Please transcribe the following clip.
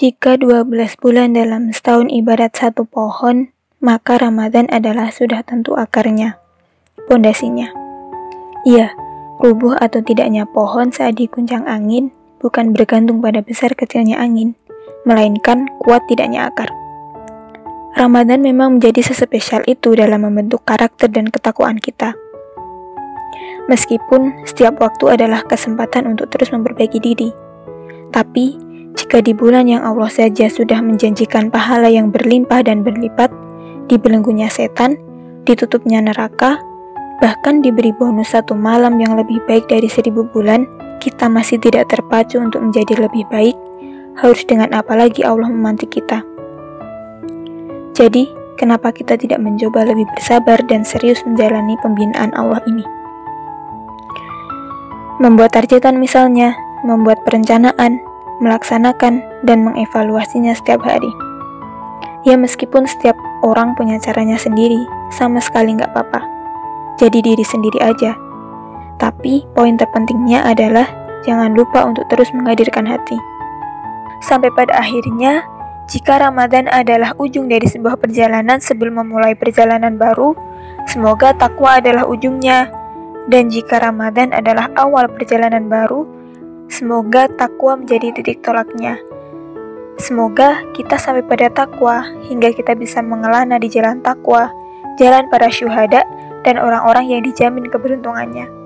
Jika 12 bulan dalam setahun ibarat satu pohon, maka Ramadan adalah sudah tentu akarnya, pondasinya. Iya, rubuh atau tidaknya pohon saat diguncang angin bukan bergantung pada besar kecilnya angin, melainkan kuat tidaknya akar. Ramadan memang menjadi sespesial itu dalam membentuk karakter dan ketakwaan kita. Meskipun setiap waktu adalah kesempatan untuk terus memperbaiki diri, tapi jika di bulan yang Allah saja sudah menjanjikan pahala yang berlimpah dan berlipat, dibelenggunya setan, ditutupnya neraka, bahkan diberi bonus satu malam yang lebih baik dari seribu bulan, kita masih tidak terpacu untuk menjadi lebih baik, harus dengan apa lagi Allah memantik kita. Jadi, kenapa kita tidak mencoba lebih bersabar dan serius menjalani pembinaan Allah ini? Membuat targetan misalnya, membuat perencanaan, melaksanakan, dan mengevaluasinya setiap hari. Ya meskipun setiap orang punya caranya sendiri, sama sekali nggak apa-apa. Jadi diri sendiri aja. Tapi poin terpentingnya adalah jangan lupa untuk terus menghadirkan hati. Sampai pada akhirnya, jika Ramadan adalah ujung dari sebuah perjalanan sebelum memulai perjalanan baru, semoga takwa adalah ujungnya. Dan jika Ramadan adalah awal perjalanan baru, Semoga takwa menjadi titik tolaknya. Semoga kita sampai pada takwa hingga kita bisa mengelana di jalan takwa, jalan para syuhada, dan orang-orang yang dijamin keberuntungannya.